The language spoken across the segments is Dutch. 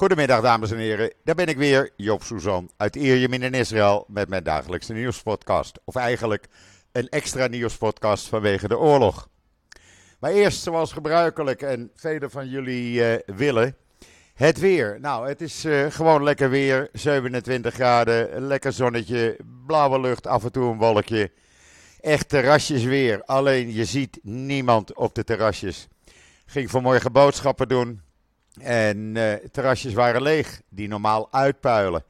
Goedemiddag dames en heren, daar ben ik weer, Joop Suzan uit Ierjemien in Israël met mijn dagelijkse nieuwspodcast. Of eigenlijk een extra nieuwspodcast vanwege de oorlog. Maar eerst zoals gebruikelijk en velen van jullie uh, willen, het weer. Nou, het is uh, gewoon lekker weer, 27 graden, lekker zonnetje, blauwe lucht, af en toe een wolkje. Echt terrasjes weer, alleen je ziet niemand op de terrasjes. Ging vanmorgen boodschappen doen, en uh, terrasjes waren leeg, die normaal uitpuilen.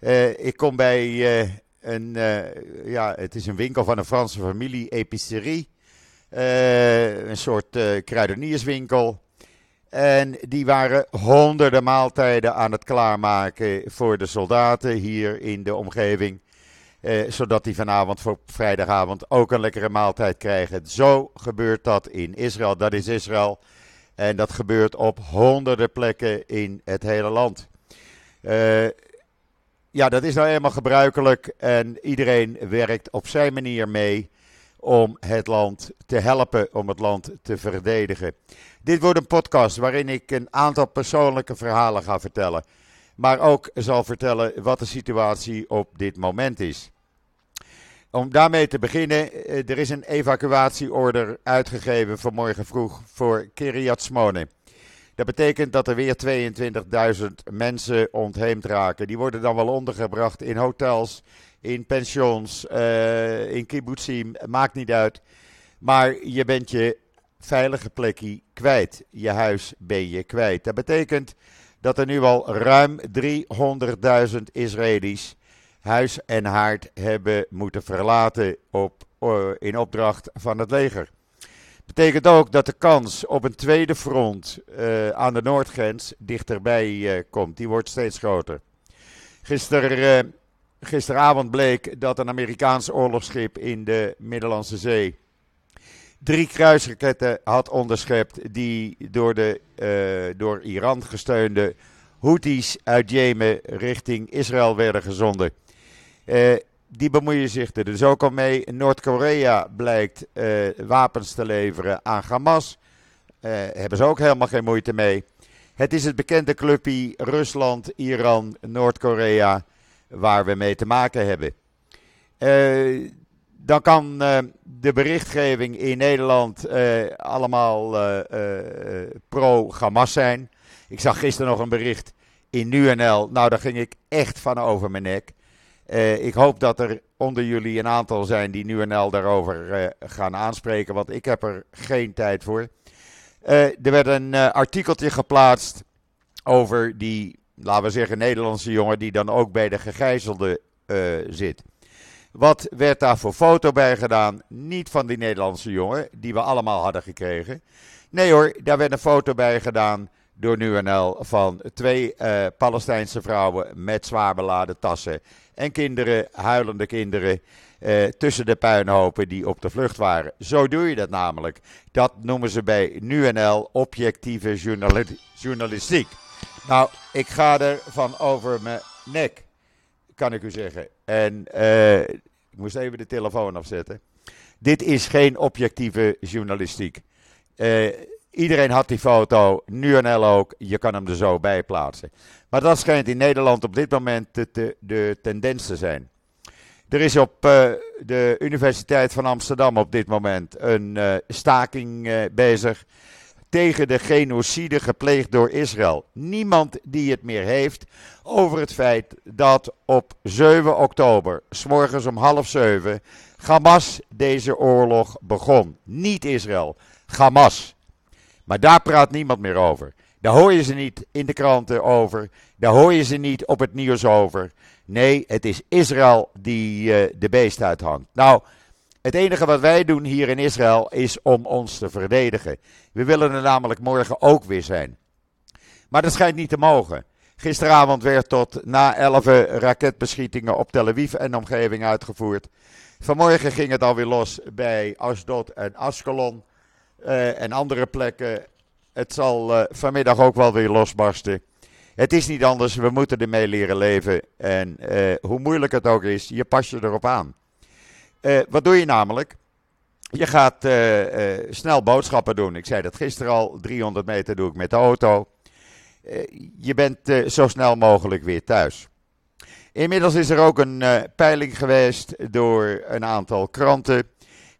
Uh, ik kom bij uh, een, ja, het is een winkel van een Franse familie, Epicerie. een soort kruidenierswinkel. En die waren honderden maaltijden aan het klaarmaken voor de soldaten hier in de omgeving. zodat die vanavond voor vrijdagavond ook een lekkere maaltijd krijgen. Zo gebeurt dat in Israël. Dat is Israël. En dat gebeurt op honderden plekken in het hele land. Uh, ja, dat is nou eenmaal gebruikelijk en iedereen werkt op zijn manier mee om het land te helpen, om het land te verdedigen. Dit wordt een podcast waarin ik een aantal persoonlijke verhalen ga vertellen, maar ook zal vertellen wat de situatie op dit moment is. Om daarmee te beginnen, eh, er is een evacuatieorder uitgegeven vanmorgen vroeg voor Kiryat Smone. Dat betekent dat er weer 22.000 mensen ontheemd raken. Die worden dan wel ondergebracht in hotels, in pensions, uh, in kibbutzim, maakt niet uit. Maar je bent je veilige plekje kwijt. Je huis ben je kwijt. Dat betekent dat er nu al ruim 300.000 Israëli's huis en haard hebben moeten verlaten op, uh, in opdracht van het leger. Betekent ook dat de kans op een tweede front uh, aan de noordgrens dichterbij uh, komt. Die wordt steeds groter. Gister, gisteravond bleek dat een Amerikaans oorlogsschip in de Middellandse Zee drie kruisraketten had onderschept die door de door Iran gesteunde Houthis uit Jemen richting Israël werden gezonden. Uh, die bemoeien zich er dus ook al mee. Noord-Korea blijkt uh, wapens te leveren aan Hamas. Uh, hebben ze ook helemaal geen moeite mee. Het is het bekende clubje Rusland, Iran, Noord-Korea waar we mee te maken hebben. dan kan de berichtgeving in Nederland allemaal pro-Hamas zijn. Ik zag gisteren nog een bericht in NuNL. Nou, daar ging ik echt van over mijn nek. Uh, ik hoop dat er onder jullie een aantal zijn die nu en al daarover uh, gaan aanspreken, want ik heb er geen tijd voor. Uh, er werd een artikeltje geplaatst over die, laten we zeggen, Nederlandse jongen die dan ook bij de gegijzelde zit. Wat werd daar voor foto bij gedaan? Niet van die Nederlandse jongen, die we allemaal hadden gekregen. Nee hoor, daar werd een foto bij gedaan door NuNL van twee Palestijnse vrouwen met zwaar beladen tassen en kinderen, huilende kinderen, uh, tussen de puinhopen die op de vlucht waren. Zo doe je dat namelijk. Dat noemen ze bij NuNL objectieve journalistiek. Nou, ik ga er van over mijn nek, kan ik u zeggen. En uh, ik moest even de telefoon afzetten. Dit is geen objectieve journalistiek. Uh, Iedereen had die foto, nu en ook. Je kan hem er zo bij plaatsen. Maar dat schijnt in Nederland op dit moment de, de tendens te zijn. Er is op uh, de Universiteit van Amsterdam op dit moment een uh, staking uh, bezig tegen de genocide gepleegd door Israël. Niemand die het meer heeft over het feit dat op 7 oktober, s morgens om half zeven, Hamas deze oorlog begon. Niet Israël, Hamas. Maar daar praat niemand meer over. Daar hoor je ze niet in de kranten over. Daar hoor je ze niet op het nieuws over. Nee, het is Israël die uh, de beest uithangt. Nou, het enige wat wij doen hier in Israël is om ons te verdedigen. We willen er namelijk morgen ook weer zijn. Maar dat schijnt niet te mogen. Gisteravond werd tot na 11 raketbeschietingen op Tel Aviv en omgeving uitgevoerd. Vanmorgen ging het alweer los bij Asdod en Askelon uh, en andere plekken. Het zal uh, vanmiddag ook wel weer losbarsten. Het is niet anders, we moeten ermee leren leven. En uh, hoe moeilijk het ook is, je pas je erop aan. wat doe je namelijk? Je gaat snel boodschappen doen. Ik zei dat gisteren al, 300 meter doe ik met de auto. je bent zo snel mogelijk weer thuis. Inmiddels is er ook een peiling geweest door een aantal kranten.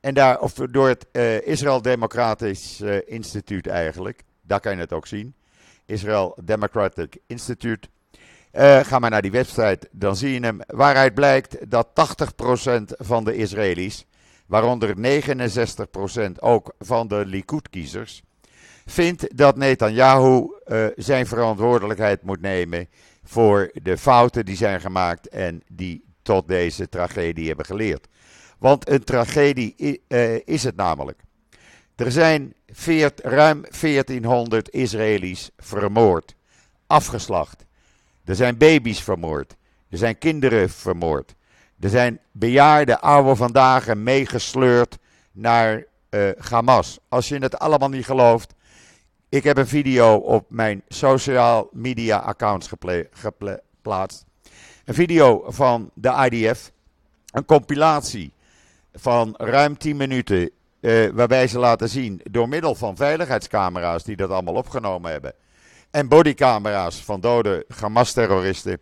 En daar, of door het Israël Democratisch Instituut eigenlijk. Daar kan je het ook zien. Israel Democratic Institute. Uh, ga maar naar die website, dan zie je hem. Waaruit blijkt dat 80% van de Israëli's, waaronder 69% ook van de Likud-kiezers, vindt dat Netanyahu uh, zijn verantwoordelijkheid moet nemen voor de fouten die zijn gemaakt en die tot deze tragedie hebben geleerd. Want een tragedie uh, is het namelijk. Er zijn ruim 1400 Israëli's vermoord, afgeslacht. Er zijn baby's vermoord. Er zijn kinderen vermoord. Er zijn bejaarde oude vandaag meegesleurd naar uh, Hamas. Als je het allemaal niet gelooft. Ik heb een video op mijn social media accounts geplaatst. Een video van de IDF. Een compilatie van ruim 10 minuten. Uh, waarbij ze laten zien door middel van veiligheidscamera's die dat allemaal opgenomen hebben en bodycamera's van dode Hamas-terroristen.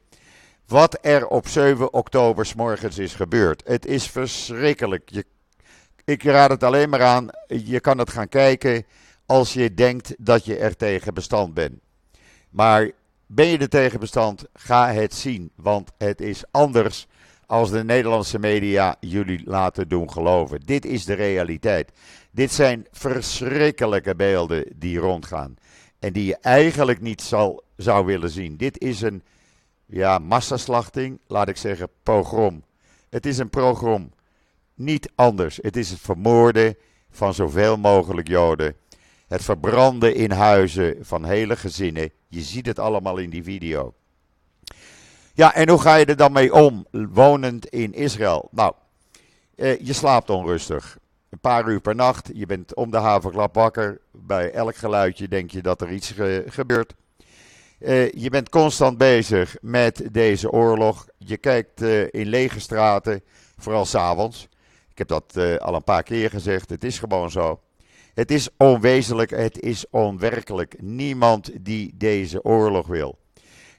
Wat er op 7 oktober s morgens is gebeurd. Het is verschrikkelijk. Je, ik raad het alleen maar aan. Je kan het gaan kijken als je denkt dat je er tegen bestand bent. Maar ben je er tegen bestand? Ga het zien. Want het is anders als de Nederlandse media jullie laten doen geloven. Dit is de realiteit. Dit zijn verschrikkelijke beelden die rondgaan. En die je eigenlijk niet zal, zou willen zien. Dit is een ja, massaslachting, laat ik zeggen pogrom. Het is een pogrom. Niet anders. Het is het vermoorden van zoveel mogelijk Joden. Het verbranden in huizen van hele gezinnen. Je ziet het allemaal in die video. Ja, en hoe ga je er dan mee om, wonend in Israël? Nou, eh, je slaapt onrustig een paar uur per nacht. Je bent om de havenklap wakker. Bij elk geluidje denk je dat er iets gebeurt. Uh, je bent constant bezig met deze oorlog. Je kijkt uh, in lege straten, vooral s'avonds. Ik heb dat al een paar keer gezegd. Het is gewoon zo. Het is onwezenlijk, het is onwerkelijk. Niemand die deze oorlog wil.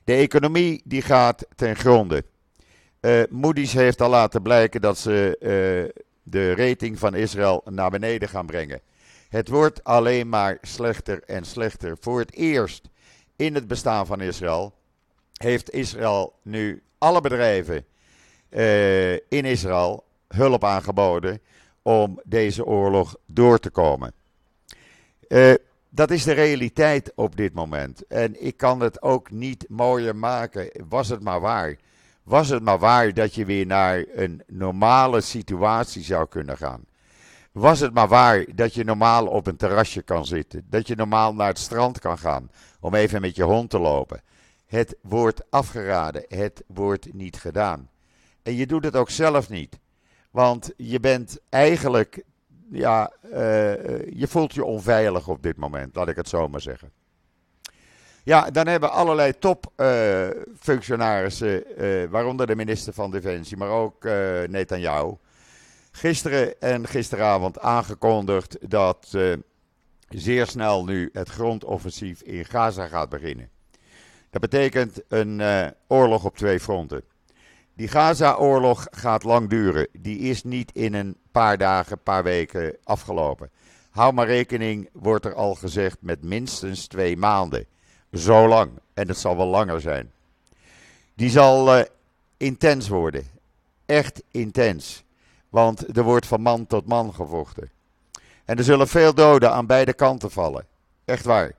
De economie die gaat ten gronde. Moody's heeft al laten blijken dat ze de rating van Israël naar beneden gaan brengen. Het wordt alleen maar slechter en slechter. Voor het eerst in het bestaan van Israël heeft Israël nu alle bedrijven uh, in Israël hulp aangeboden om deze oorlog door te komen. Dat is de realiteit op dit moment. En ik kan het ook niet mooier maken. Was het maar waar was het maar waar dat je weer naar een normale situatie zou kunnen gaan. Was het maar waar dat je normaal op een terrasje kan zitten. Dat je normaal naar het strand kan gaan om even met je hond te lopen. Het wordt afgeraden. Het wordt niet gedaan. En je doet het ook zelf niet. Want je bent eigenlijk, ja, uh, je voelt je onveilig op dit moment, laat ik het zo maar zeggen. Ja, dan hebben allerlei topfunctionarissen, uh, waaronder de minister van Defensie, maar ook uh, Netanyahu, gisteren en gisteravond aangekondigd dat zeer snel nu het grondoffensief in Gaza gaat beginnen. Dat betekent een oorlog op twee fronten. Die Gaza-oorlog gaat lang duren. Die is niet in een paar dagen, paar weken afgelopen. Hou maar rekening, wordt er al gezegd, met minstens twee maanden. Zo lang. En het zal wel langer zijn. Die zal uh, intens worden. Echt intens. Want er wordt van man tot man gevochten. En er zullen veel doden aan beide kanten vallen. Echt waar.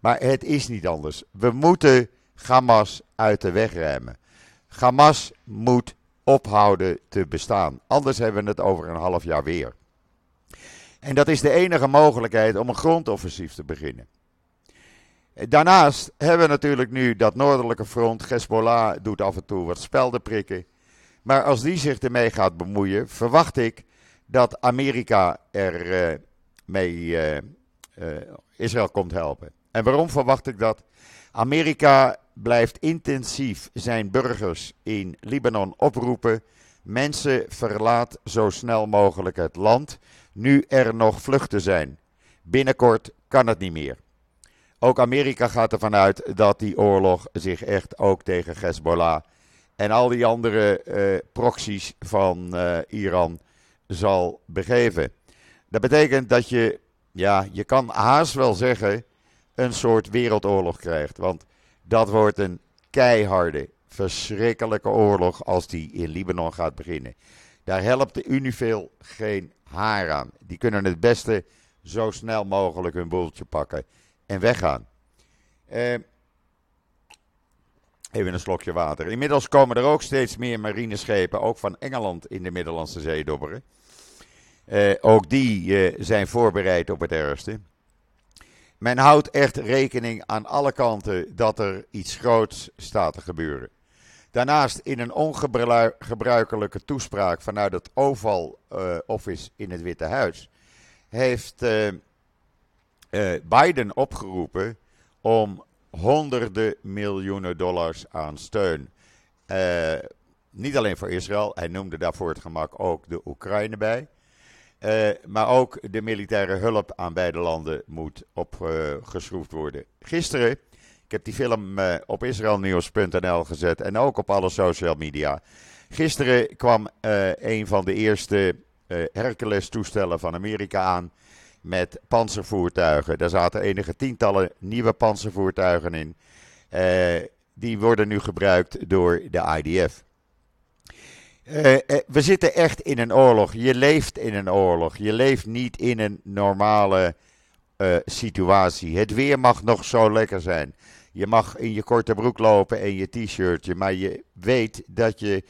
Maar het is niet anders. We moeten Hamas uit de weg ruimen. Hamas moet ophouden te bestaan. Anders hebben we het over een half jaar weer. En dat is de enige mogelijkheid om een grondoffensief te beginnen. Daarnaast hebben we natuurlijk nu dat noordelijke front. Hezbollah doet af en toe wat spelden prikken. Maar als die zich ermee gaat bemoeien, verwacht ik dat Amerika er uh, mee uh, uh, Israël komt helpen. En waarom verwacht ik dat? Amerika blijft intensief zijn burgers in Libanon oproepen. Mensen verlaat zo snel mogelijk het land, nu er nog vluchten zijn. Binnenkort kan het niet meer. Ook Amerika gaat ervan uit dat die oorlog zich echt ook tegen Hezbollah en al die andere uh, proxies van uh, Iran zal begeven. Dat betekent dat je, ja, je kan haast wel zeggen, een soort wereldoorlog krijgt. Want dat wordt een keiharde, verschrikkelijke oorlog als die in Libanon gaat beginnen. Daar helpt de Unifil geen haar aan. Die kunnen het beste zo snel mogelijk hun boeltje pakken en weggaan. Uh, even een slokje water. Inmiddels komen er ook steeds meer marineschepen, ook van Engeland, in de Middellandse Zee dobberen. Uh, ook die uh, zijn voorbereid op het ergste. Men houdt echt rekening aan alle kanten dat er iets groots staat te gebeuren. Daarnaast in een ongebruikelijke toespraak vanuit het Oval uh, Office in het Witte Huis heeft Biden opgeroepen om honderden miljoenen dollars aan steun. Niet alleen voor Israël, hij noemde daar voor het gemak ook de Oekraïne bij. Uh, maar ook de militaire hulp aan beide landen moet opgeschroefd uh, worden. Gisteren, ik heb die film uh, op israelnieuws.nl gezet en ook op alle social media. Gisteren kwam een van de eerste Hercules-toestellen van Amerika aan met panzervoertuigen. Daar zaten enige tientallen nieuwe panzervoertuigen in. Die worden nu gebruikt door de IDF. Uh, uh, we zitten echt in een oorlog. Je leeft in een oorlog. Je leeft niet in een normale situatie. Het weer mag nog zo lekker zijn. Je mag in je korte broek lopen en je t-shirtje. Maar je weet dat je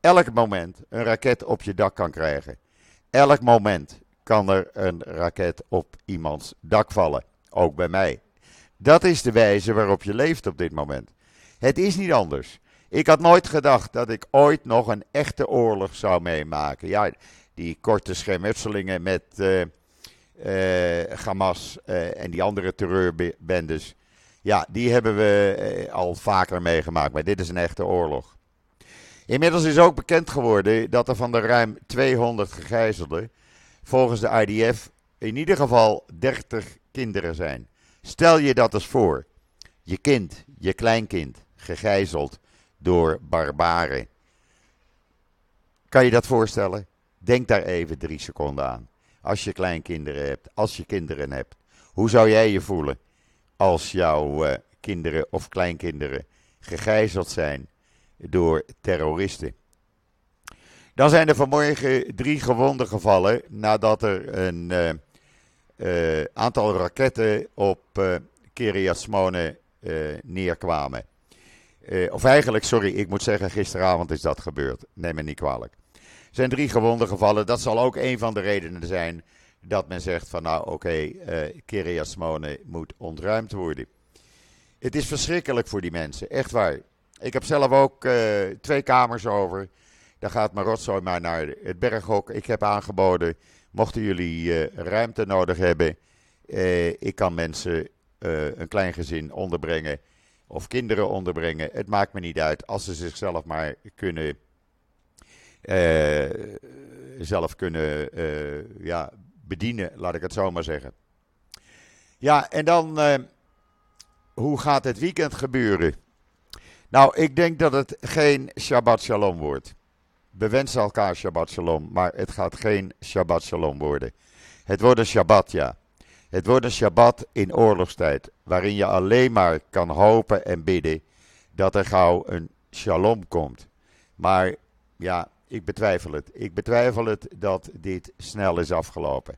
elk moment een raket op je dak kan krijgen. Elk moment kan er een raket op iemands dak vallen. Ook bij mij. Dat is de wijze waarop je leeft op dit moment. Het is niet anders. Ik had nooit gedacht dat ik ooit nog een echte oorlog zou meemaken. Ja, die korte schermutselingen met uh, Hamas uh, en die andere terreurbendes. Ja, die hebben we al vaker meegemaakt. Maar dit is een echte oorlog. Inmiddels is ook bekend geworden dat er van de ruim 200 gegijzelden volgens de IDF in ieder geval 30 kinderen zijn. Stel je dat eens voor. Je kind, je kleinkind, gegijzeld door barbaren. Kan je dat voorstellen? Denk daar even drie seconden aan. Als je kleinkinderen hebt, als je kinderen hebt. Hoe zou jij je voelen als jouw uh, kinderen of kleinkinderen gegijzeld zijn door terroristen? Dan zijn er vanmorgen drie gewonden gevallen nadat er een uh, uh, aantal raketten op uh, neerkwamen. Of eigenlijk, sorry, ik moet zeggen, gisteravond is dat gebeurd. Neem me niet kwalijk. Er zijn drie gewonden gevallen. Dat zal ook een van de redenen zijn dat men zegt van nou oké, okay, uh, Kiryat moet ontruimd worden. Het is verschrikkelijk voor die mensen, echt waar. Ik heb zelf ook twee kamers over. Dan gaat mijn rotzooi maar naar het berghok. Ik heb aangeboden, mochten jullie ruimte nodig hebben, ik kan mensen, een klein gezin onderbrengen of kinderen onderbrengen. Het maakt me niet uit als ze zichzelf maar kunnen, zelf kunnen ja, bedienen, laat ik het zo maar zeggen. Ja, en dan, hoe gaat het weekend gebeuren? Nou, ik denk dat het geen Shabbat Shalom wordt. We wensen elkaar Shabbat Shalom, maar het gaat geen Shabbat Shalom worden. Het wordt een Shabbat, ja. Het wordt een Shabbat in oorlogstijd, waarin je alleen maar kan hopen en bidden dat er gauw een Shalom komt. Maar ja, ik betwijfel het. Ik betwijfel het dat dit snel is afgelopen.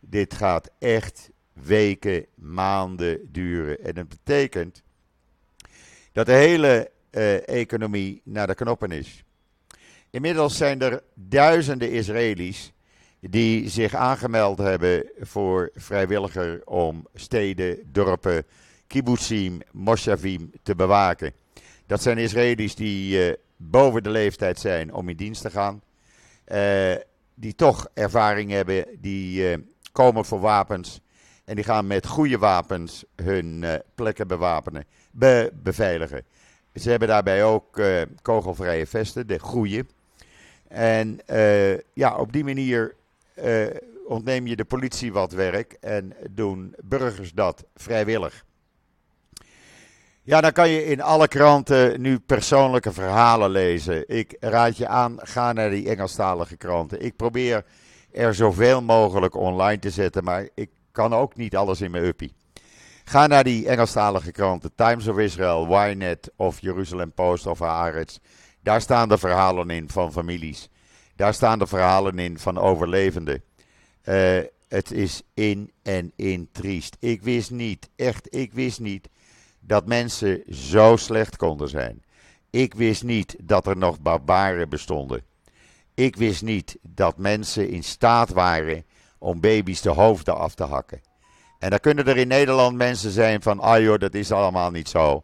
Dit gaat echt weken, maanden duren. En dat betekent dat de hele uh, economie naar de knoppen is. Inmiddels zijn er duizenden Israëli's die zich aangemeld hebben voor vrijwilliger om steden, dorpen, kibbutzim, moshavim te bewaken. Dat zijn Israëli's die uh, boven de leeftijd zijn om in dienst te gaan. Uh, die toch ervaring hebben, die uh, komen voor wapens. En die gaan met goede wapens hun plekken bewapenen, be beveiligen. Ze hebben daarbij ook kogelvrije vesten, de goede. En ja, op die manier uh, ontneem je de politie wat werk en doen burgers dat vrijwillig. Ja, dan kan je in alle kranten nu persoonlijke verhalen lezen. Ik raad je aan, ga naar die Engelstalige kranten. Ik probeer er zoveel mogelijk online te zetten, maar ik kan ook niet alles in mijn uppie. Ga naar die Engelstalige kranten, Times of Israel, Ynet of Jerusalem Post of Haaretz. Daar staan de verhalen in van families. Daar staan de verhalen in van overlevenden. Uh, het is in en in triest. Ik wist niet, echt, ik wist niet dat mensen zo slecht konden zijn. Ik wist niet dat er nog barbaren bestonden. Ik wist niet dat mensen in staat waren om baby's de hoofden af te hakken. En dan kunnen er in Nederland mensen zijn van, ah joh, dat is allemaal niet zo.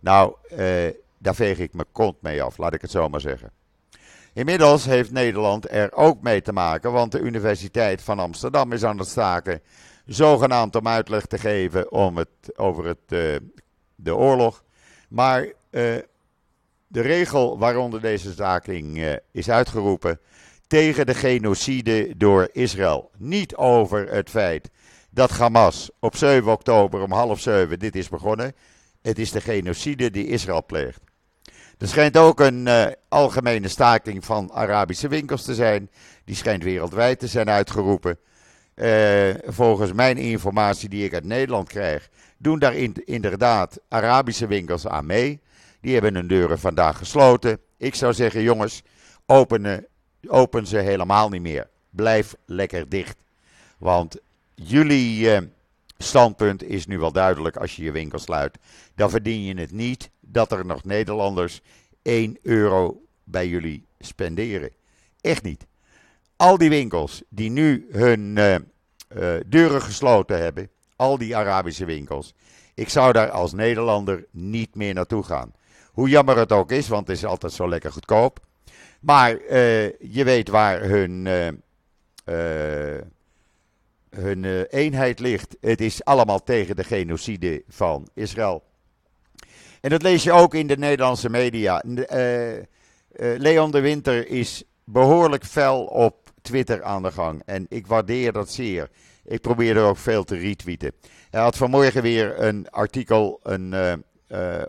Nou, eh, daar veeg ik mijn kont mee af, laat ik het zo maar zeggen. Inmiddels heeft Nederland er ook mee te maken, want de Universiteit van Amsterdam is aan het staken, zogenaamd om uitleg te geven het, over het, uh, de oorlog. Maar uh, de regel waaronder deze staking uh, is uitgeroepen tegen de genocide door Israël. Niet over het feit dat Hamas op 7 oktober om half 7 dit is begonnen. Het is de genocide die Israël pleegt. Er schijnt ook een uh, algemene staking van Arabische winkels te zijn. Die schijnt wereldwijd te zijn uitgeroepen. Uh, volgens mijn informatie die ik uit Nederland krijg, doen daar in, inderdaad Arabische winkels aan mee. Die hebben hun deuren vandaag gesloten. Ik zou zeggen, jongens, openen, open ze helemaal niet meer. Blijf lekker dicht. Want jullie uh, standpunt is nu wel duidelijk als je je winkel sluit. Dan verdien je het niet dat er nog Nederlanders 1 euro bij jullie spenderen. Echt niet. Al die winkels die nu hun uh, uh, deuren gesloten hebben, al die Arabische winkels, ik zou daar als Nederlander niet meer naartoe gaan. Hoe jammer het ook is, want het is altijd zo lekker goedkoop. Maar uh, je weet waar hun, hun eenheid ligt. Het is allemaal tegen de genocide van Israël. En dat lees je ook in de Nederlandse media. Uh, uh, Leon de Winter is behoorlijk fel op Twitter aan de gang. En ik waardeer dat zeer. Ik probeer er ook veel te retweeten. Hij had vanmorgen weer een artikel een,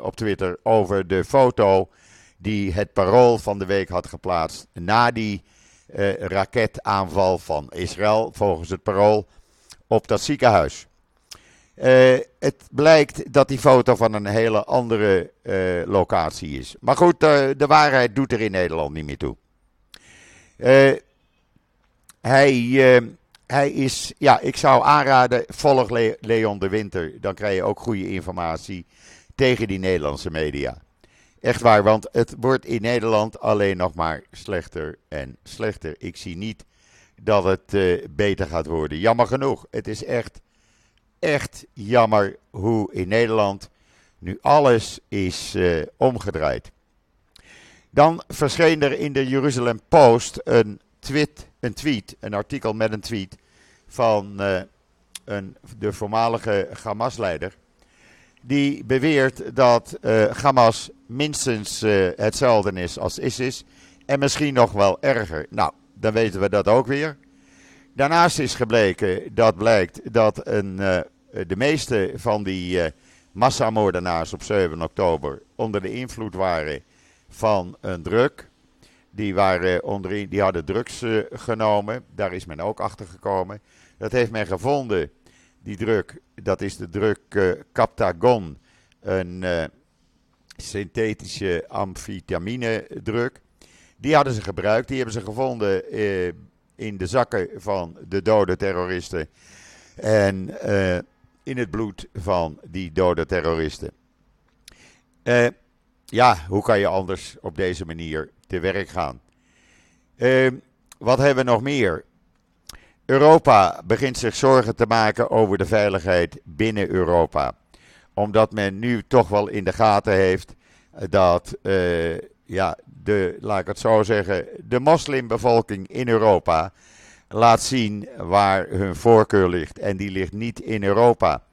op Twitter over de foto die het parool van de week had geplaatst na die raketaanval van Israël, volgens het parool, op dat ziekenhuis. Uh, het blijkt dat die foto van een hele andere uh, locatie is. Maar goed, de waarheid doet er in Nederland niet meer toe. hij, hij is, ja, ik zou aanraden, volg Le Leon de Winter. Dan krijg je ook goede informatie tegen die Nederlandse media. Echt waar, want het wordt in Nederland alleen nog maar slechter en slechter. Ik zie niet dat het beter gaat worden. Jammer genoeg. Het is echt echt jammer hoe in Nederland nu alles is uh, omgedraaid. Dan verscheen er in de Jeruzalem Post een tweet, een, tweet, een artikel met een tweet van uh, een, de voormalige Hamas-leider. Die beweert dat uh, Hamas minstens hetzelfde is als ISIS en misschien nog wel erger. Nou, dan weten we dat ook weer. Daarnaast is gebleken dat blijkt dat een, uh, de meeste van die massamoordenaars op 7 oktober onder de invloed waren van een druk. Die, waren onder, die hadden drugs genomen. Daar is men ook achter gekomen. Dat heeft men gevonden. Die druk, dat is de druk Captagon. Een synthetische amfetamine druk. Die hadden ze gebruikt. Die hebben ze gevonden in de zakken van de dode terroristen. En uh, in het bloed van die dode terroristen. Uh, ja, hoe kan je anders op deze manier te werk gaan? Uh, wat hebben we nog meer? Europa begint zich zorgen te maken over de veiligheid binnen Europa. Omdat men nu toch wel in de gaten heeft dat ja, de, laat ik het zo zeggen, de moslimbevolking in Europa laat zien waar hun voorkeur ligt. En die ligt niet in Europa.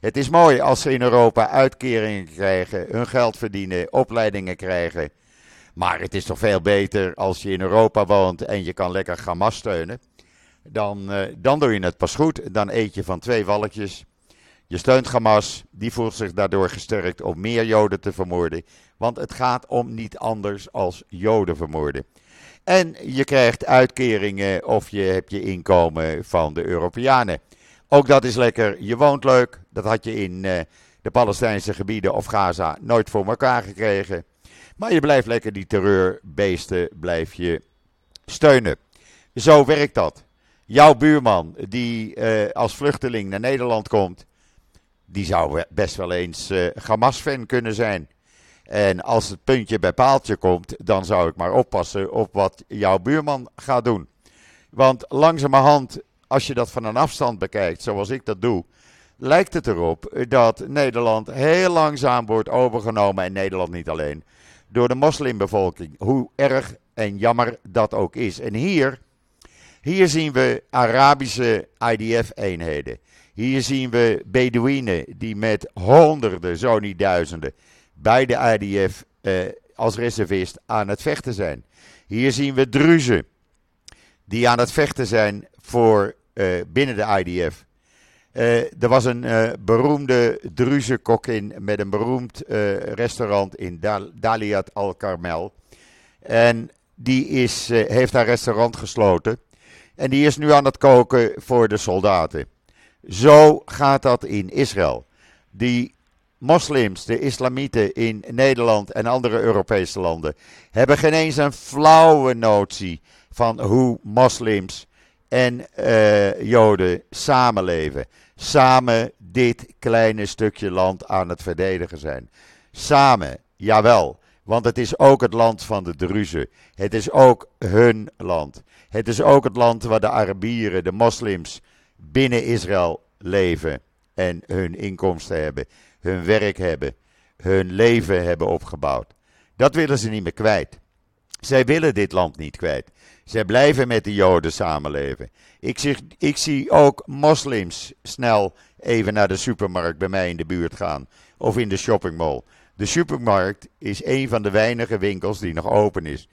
Het is mooi als ze in Europa uitkeringen krijgen, hun geld verdienen, opleidingen krijgen. Maar het is toch veel beter als je in Europa woont en je kan lekker Hamas steunen. Dan, uh, dan doe je het pas goed. Dan eet je van twee walletjes. Je steunt Hamas, die voelt zich daardoor gesterkt om meer Joden te vermoorden. Want het gaat om niet anders als Joden vermoorden. En je krijgt uitkeringen of je hebt je inkomen van de Europeanen. Ook dat is lekker. Je woont leuk. Dat had je in uh, de Palestijnse gebieden of Gaza nooit voor elkaar gekregen. Maar je blijft lekker die terreurbeesten blijf je steunen. Zo werkt dat. Jouw buurman die uh, als vluchteling naar Nederland komt, die zou best wel eens uh, Hamas-fan kunnen zijn. En als het puntje bij paaltje komt, dan zou ik maar oppassen op wat jouw buurman gaat doen. Want langzamerhand, als je dat van een afstand bekijkt, zoals ik dat doe, lijkt het erop dat Nederland heel langzaam wordt overgenomen, en Nederland niet alleen, door de moslimbevolking. Hoe erg en jammer dat ook is. En hier, hier zien we Arabische IDF-eenheden. Hier zien we Bedouinen die met honderden, zo niet duizenden, bij de IDF eh, als reservist aan het vechten zijn. Hier zien we Druzen die aan het vechten zijn voor uh, binnen de IDF. Uh, er was een uh, beroemde Druze-kokkin met een beroemd uh, restaurant in Dal Daliat al-Karmel. En die is, heeft haar restaurant gesloten. En die is nu aan het koken voor de soldaten. Zo gaat dat in Israël. Die moslims, de islamieten in Nederland en andere Europese landen, hebben geen eens een flauwe notie van hoe moslims en uh, joden samenleven. Samen dit kleine stukje land aan het verdedigen zijn. Samen, jawel. Want het is ook het land van de Druzen. Het is ook hun land. Het is ook het land waar de Arabieren, de moslims, binnen Israël leven en hun inkomsten hebben, hun werk hebben, hun leven hebben opgebouwd. Dat willen ze niet meer kwijt. Zij willen dit land niet kwijt. Zij blijven met de Joden samenleven. Ik zie, ik zie ook moslims snel even naar de supermarkt bij mij in de buurt gaan. Of in de shoppingmall. De supermarkt is een van de weinige winkels die nog open is.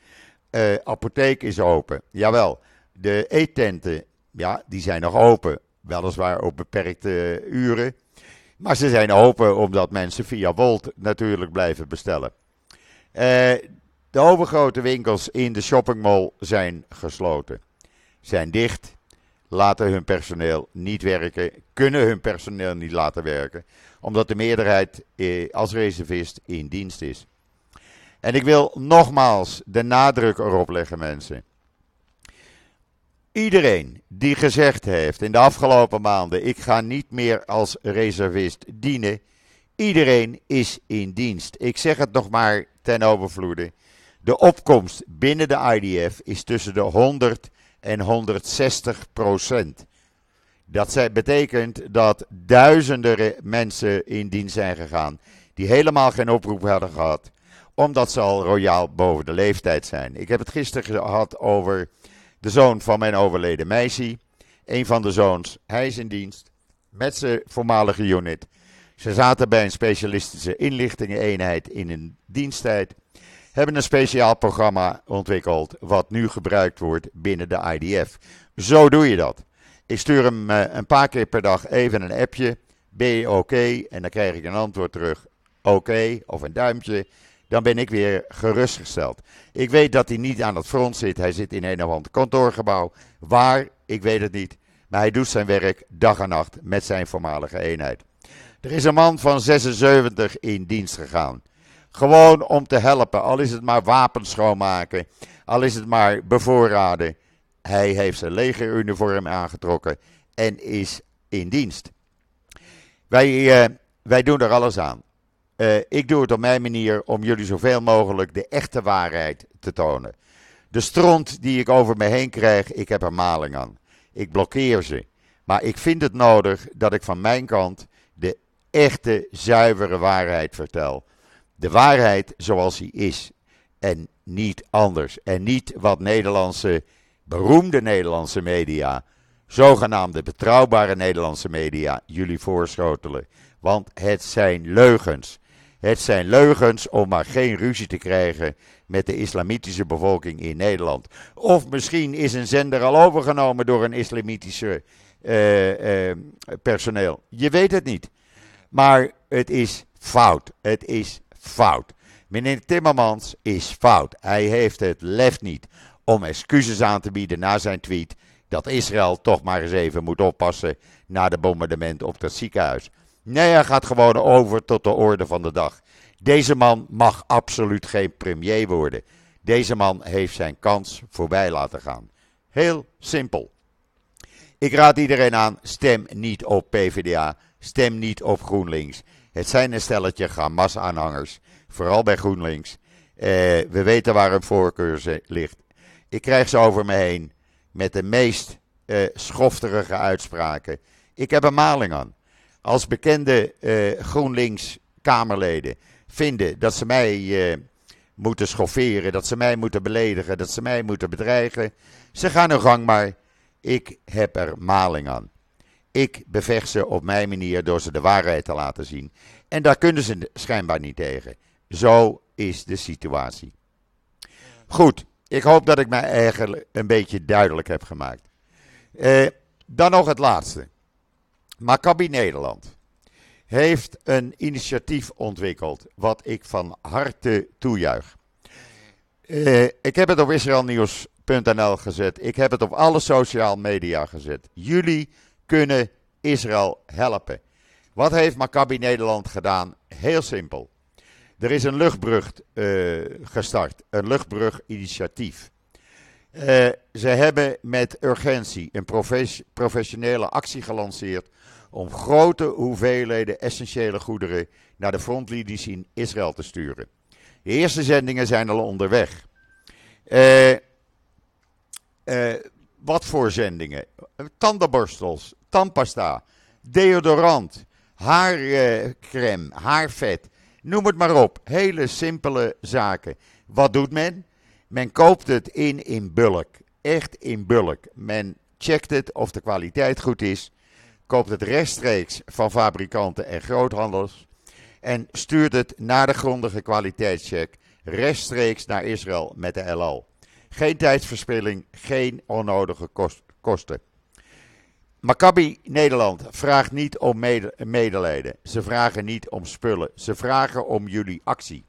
Uh, apotheek is open. Jawel. De eettenten, ja, die zijn nog open. Weliswaar op beperkte uren. Maar ze zijn open omdat mensen via Volt natuurlijk blijven bestellen. Uh, de overgrote winkels in de shoppingmall zijn gesloten. Zijn dicht, laten hun personeel niet werken, kunnen hun personeel niet laten werken, omdat de meerderheid eh, als reservist in dienst is. En ik wil nogmaals de nadruk erop leggen, mensen. Iedereen die gezegd heeft in de afgelopen maanden: ik ga niet meer als reservist dienen, iedereen is in dienst. Ik zeg het nog maar ten overvloede. De opkomst binnen de IDF is tussen de 100 en 160 procent. Dat betekent dat duizenden mensen in dienst zijn gegaan die helemaal geen oproep hadden gehad, omdat ze al royaal boven de leeftijd zijn. Ik heb het gisteren gehad over de zoon van mijn overleden meisje. Een van de zoons, hij is in dienst met zijn voormalige unit. Ze zaten bij een specialistische inlichtingeneenheid in een diensttijd hebben een speciaal programma ontwikkeld wat nu gebruikt wordt binnen de IDF. Zo doe je dat. Ik stuur hem uh, een paar keer per dag even een appje. Ben je oké? En dan krijg ik een antwoord terug. Oké, of een duimpje. Dan ben ik weer gerustgesteld. Ik weet dat hij niet aan het front zit. Hij zit in een of ander kantoorgebouw. Waar? Ik weet het niet. Maar hij doet zijn werk dag en nacht met zijn voormalige eenheid. Er is een man van 76 in dienst gegaan. Gewoon om te helpen. Al is het maar wapens schoonmaken. Al is het maar bevoorraden. Hij heeft zijn legeruniform aangetrokken en is in dienst. Wij, uh, wij doen er alles aan. Uh, ik doe het op mijn manier om jullie zoveel mogelijk de echte waarheid te tonen. De stront die ik over me heen krijg, ik heb er maling aan. Ik blokkeer ze. Maar ik vind het nodig dat ik van mijn kant de echte, zuivere waarheid vertel de waarheid zoals die is. En niet anders. En niet wat Nederlandse, beroemde Nederlandse media, zogenaamde betrouwbare Nederlandse media, jullie voorschotelen. Want het zijn leugens. Het zijn leugens om maar geen ruzie te krijgen met de islamitische bevolking in Nederland. Of misschien is een zender al overgenomen door een islamitische uh, uh, personeel. Je weet het niet. Maar het is fout. Het is fout. Meneer Timmermans is fout. Hij heeft het lef niet om excuses aan te bieden na zijn tweet dat Israël toch maar eens even moet oppassen na de bombardement op dat ziekenhuis. Nee, hij gaat gewoon over tot de orde van de dag. Deze man mag absoluut geen premier worden. Deze man heeft zijn kans voorbij laten gaan. Heel simpel. Ik raad iedereen aan: stem niet op PvdA, stem niet op GroenLinks. Het zijn een stelletje Hamas-aanhangers, vooral bij GroenLinks. Eh, we weten waar hun voorkeur ligt. Ik krijg ze over me heen met de meest uh, schofterige uitspraken. Ik heb een maling aan. Als bekende uh, GroenLinks-Kamerleden vinden dat ze mij uh, moeten schofferen, dat ze mij moeten beledigen, dat ze mij moeten bedreigen, ze gaan hun gang maar. Ik heb er maling aan. Ik bevecht ze op mijn manier door ze de waarheid te laten zien. En daar kunnen ze schijnbaar niet tegen. Zo is de situatie. Goed, ik hoop dat ik mij eigenlijk een beetje duidelijk heb gemaakt. Eh, dan nog het laatste. Maccabi Nederland heeft een initiatief ontwikkeld wat ik van harte toejuich. Uh, ik heb het op israelnieuws.nl gezet. Ik heb het op alle sociale media gezet. Jullie kunnen Israël helpen. Wat heeft Maccabi Nederland gedaan? Heel simpel. Er is een luchtbrug uh, gestart, een luchtbruginitiatief. Uh, ze hebben met urgentie een professionele actie gelanceerd om grote hoeveelheden essentiële goederen naar de frontlinies in Israël te sturen. De eerste zendingen zijn al onderweg. Uh, wat voor zendingen? Tandenborstels, tandpasta, deodorant, haarcrème, haarvet. Noem het maar op. Hele simpele zaken. Wat doet men? Men koopt het in in bulk. Echt in bulk. Men checkt het of de kwaliteit goed is. Koopt het rechtstreeks van fabrikanten en groothandels. En stuurt het na de grondige kwaliteitscheck rechtstreeks naar Israël met de LL. Geen tijdsverspilling, geen onnodige kosten. Maccabi Nederland vraagt niet om medelijden. Ze vragen niet om spullen. Ze vragen om jullie actie.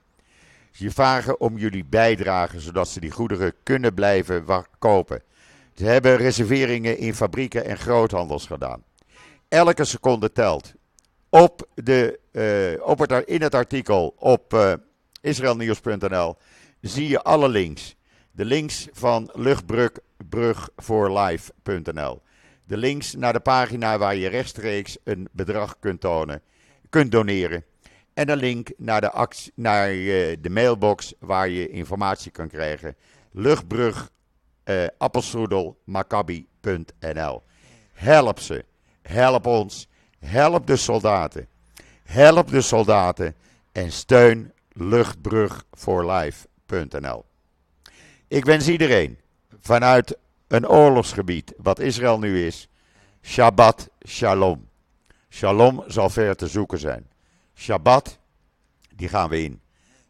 Ze vragen om jullie bijdrage, zodat ze die goederen kunnen blijven kopen. Ze hebben reserveringen in fabrieken en groothandels gedaan. Elke seconde telt. Op de, uh, op het, in het artikel op uh, israelnieuws.nl zie je alle links. De links van luchtbrugvoorlife.nl de links naar de pagina waar je rechtstreeks een bedrag kunt tonen, kunt doneren. En een link naar de, actie, naar uh, de mailbox waar je informatie kan krijgen. Luchtbrug uh, Help ze. Help ons. Help de soldaten. Help de soldaten. En steun luchtbrugforlife.nl. Ik wens iedereen vanuit een oorlogsgebied, wat Israël nu is. Shabbat Shalom. Shalom zal ver te zoeken zijn. Shabbat, die gaan we in.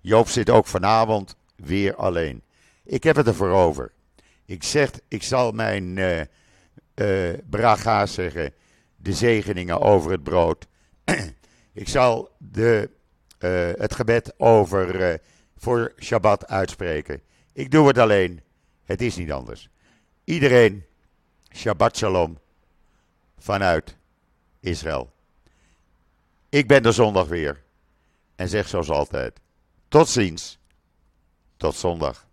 Joop zit ook vanavond weer alleen. Ik heb het ervoor over. Ik zeg, ik zal mijn uh, uh, braga zeggen, de zegeningen over het brood. ik zal de, uh, het gebed over voor Shabbat uitspreken. Ik doe het alleen. Het is niet anders. Iedereen, Shabbat Shalom vanuit Israël. Ik ben er zondag weer en zeg zoals altijd: tot ziens, tot zondag.